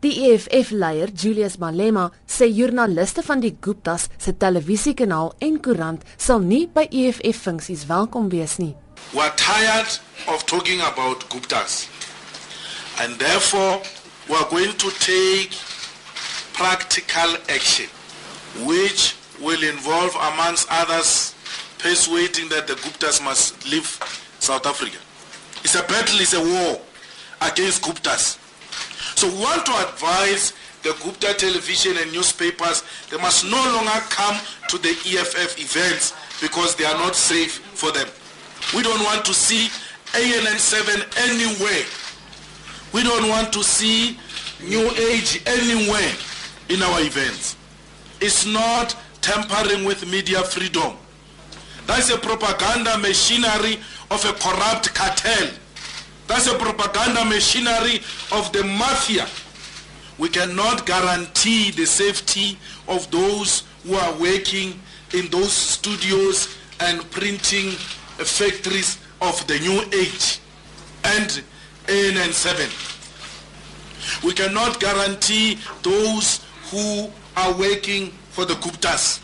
Die EFF-leier, Julius Malema, sê joernaliste van die Guptas se televisiekanaal en koerant sal nie by EFF-funksies welkom wees nie. We are tired of talking about Guptas. And therefore, we are going to take practical action which will involve amongst others persuading that the Guptas must leave South Africa. It's a battle, it's a war against Guptas. So we want to advise the Gupta television and newspapers, they must no longer come to the EFF events because they are not safe for them. We don't want to see ANN7 anywhere. We don't want to see New Age anywhere in our events. It's not tampering with media freedom. That's a propaganda machinery of a corrupt cartel. That's a propaganda machinery of the mafia. We cannot guarantee the safety of those who are working in those studios and printing factories of the new age and ANN7. We cannot guarantee those who are working for the Guptas.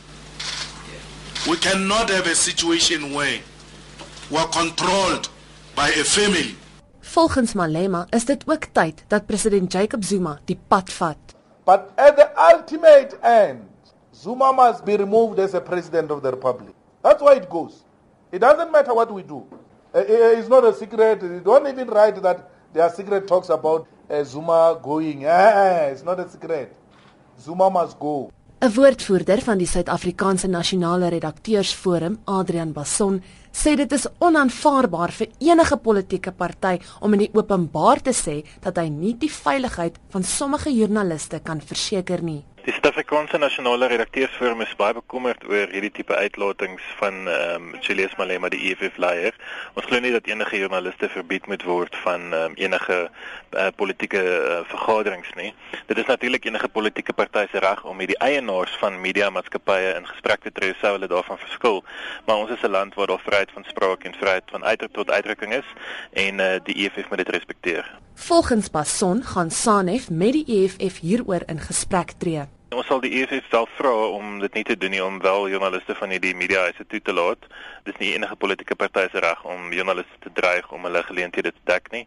We cannot have a situation where we are controlled by a family Volgens Malema is dit ook tyd dat president Jacob Zuma die pad vat. But at the ultimate end, Zuma must be removed as a president of the republic. That's why it goes. It doesn't matter what we do. Uh, it's not a secret. You don't even write that there are secret talks about Zuma going. It's not a secret. Zuma must go. 'n Woordvoerder van die Suid-Afrikaanse Nasionale Redakteursforum, Adrian Basson, sê dit is onaanvaarbaar vir enige politieke party om in die openbaar te sê dat hy nie die veiligheid van sommige joernaliste kan verseker nie. Die Suid-Afrikaanse Nasionale Redakteursforum is baie bekommerd oor hierdie tipe uitlatings van ehm um, Julius Malema die EFF leier. Ons glo nie dat enige joernaliste verbied moet word van ehm um, enige uh, politieke uh, vergaderings nie. Dit is natuurlik enige politieke party se reg om met die eienaars van media maatskappye in gesprek te tree sou hulle daarvan verskil. Maar ons is 'n land waar daar vryheid van spraak en vryheid van uitdruk tot uitdrukking is en uh, die EFF moet dit respekteer. Volgens Basson gaan SANEF met die EFF hieroor in gesprek tree. Ons sal die EFF self vra om dit nie te doen nie om wel joernaliste van hierdie media huise toe te laat. Dis nie enige politieke party se reg om joernaliste te dreig om hulle geleenthede te dek nie.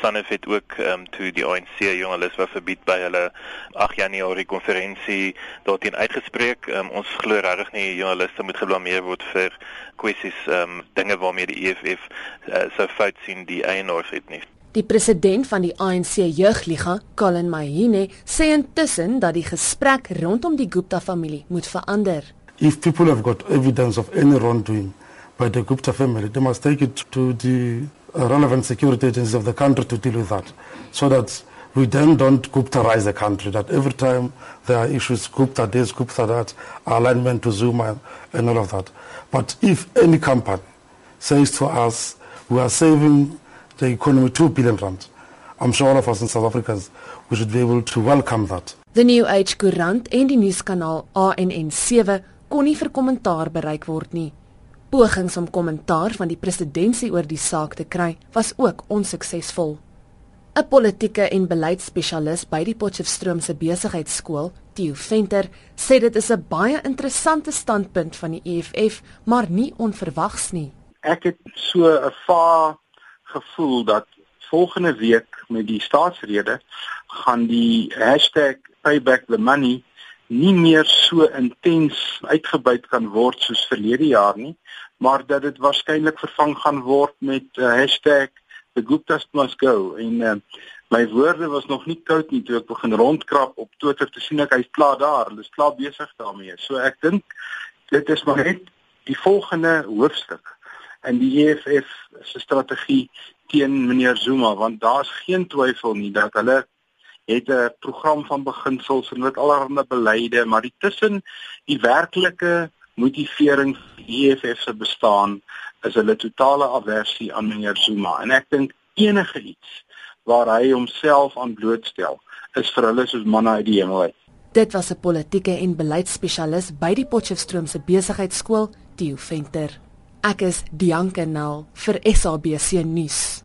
Sanef het ook ehm um, toe die ANC joernaliste verbied by hulle 8 Januarie konferensie daarteen uitgespreek. Um, ons glo regtig nie joernaliste moet geblameer word vir kwessies ehm um, dinge waarmee die EFF uh, eh, sou fout sien die eienaars het nie. Die president van die ANC Jeugliga, Colin Mahine, sê intussen dat die gesprek rondom die Gupta familie moet verander. If people have got evidence of any wrongdoing by the Gupta family, they must take it to the relevant security agencies of the country to deal with that. So that we then don't Guptarize the country, that every time there are issues, Gupta this, Gupta that, alignment to Zuma and all of that. But if any company says to us, we are saving the economy 2 billion rand. I'm sure all of us in South Africans we should be able to welcome that. The New Age Koerant en die nuuskanaal ANN7 kon nie vir kommentaar bereik word nie. Pogings om kommentaar van die presidentsie oor die saak te kry was ook onsuksesvol. 'n Politieke en beleidsspesialis by die Potchefstroom se besigheidskool, Theo Venter, sê dit is 'n baie interessante standpunt van die EFF, maar nie onverwags nie. Ek het so 'n vaar gevoel dat volgende week met die staatsrede gaan die #paybackthemoney nie meer so intens uitgebuit kan word soos verlede jaar nie, maar dat dit waarskynlik vervang gaan word met uh, #theguptasmustgo en uh, my woorde was nog nie koud nie toe ek begin rondkrap op Twitter te sien ek hy's klaar daar, hulle is klaar besig daarmee. So ek dink dit is maar net die volgende hoofstuk in die EFF se strategie teen meneer Zuma want daar's geen twyfel nie dat hulle het 'n program van beginsels en met allerlei beleide maar die tussen die werklike motivering vir die EFF se bestaan is hulle totale aversie aan meneer Zuma en ek dink enige iets waar hy homself aan blootstel is vir hulle soos manne uit die hemel uit Dit was 'n politieke en beleidsspesialis by die Potchefstroom se besigheidskool, Theo Venter. Ek is Dianke Nel vir SABC nuus.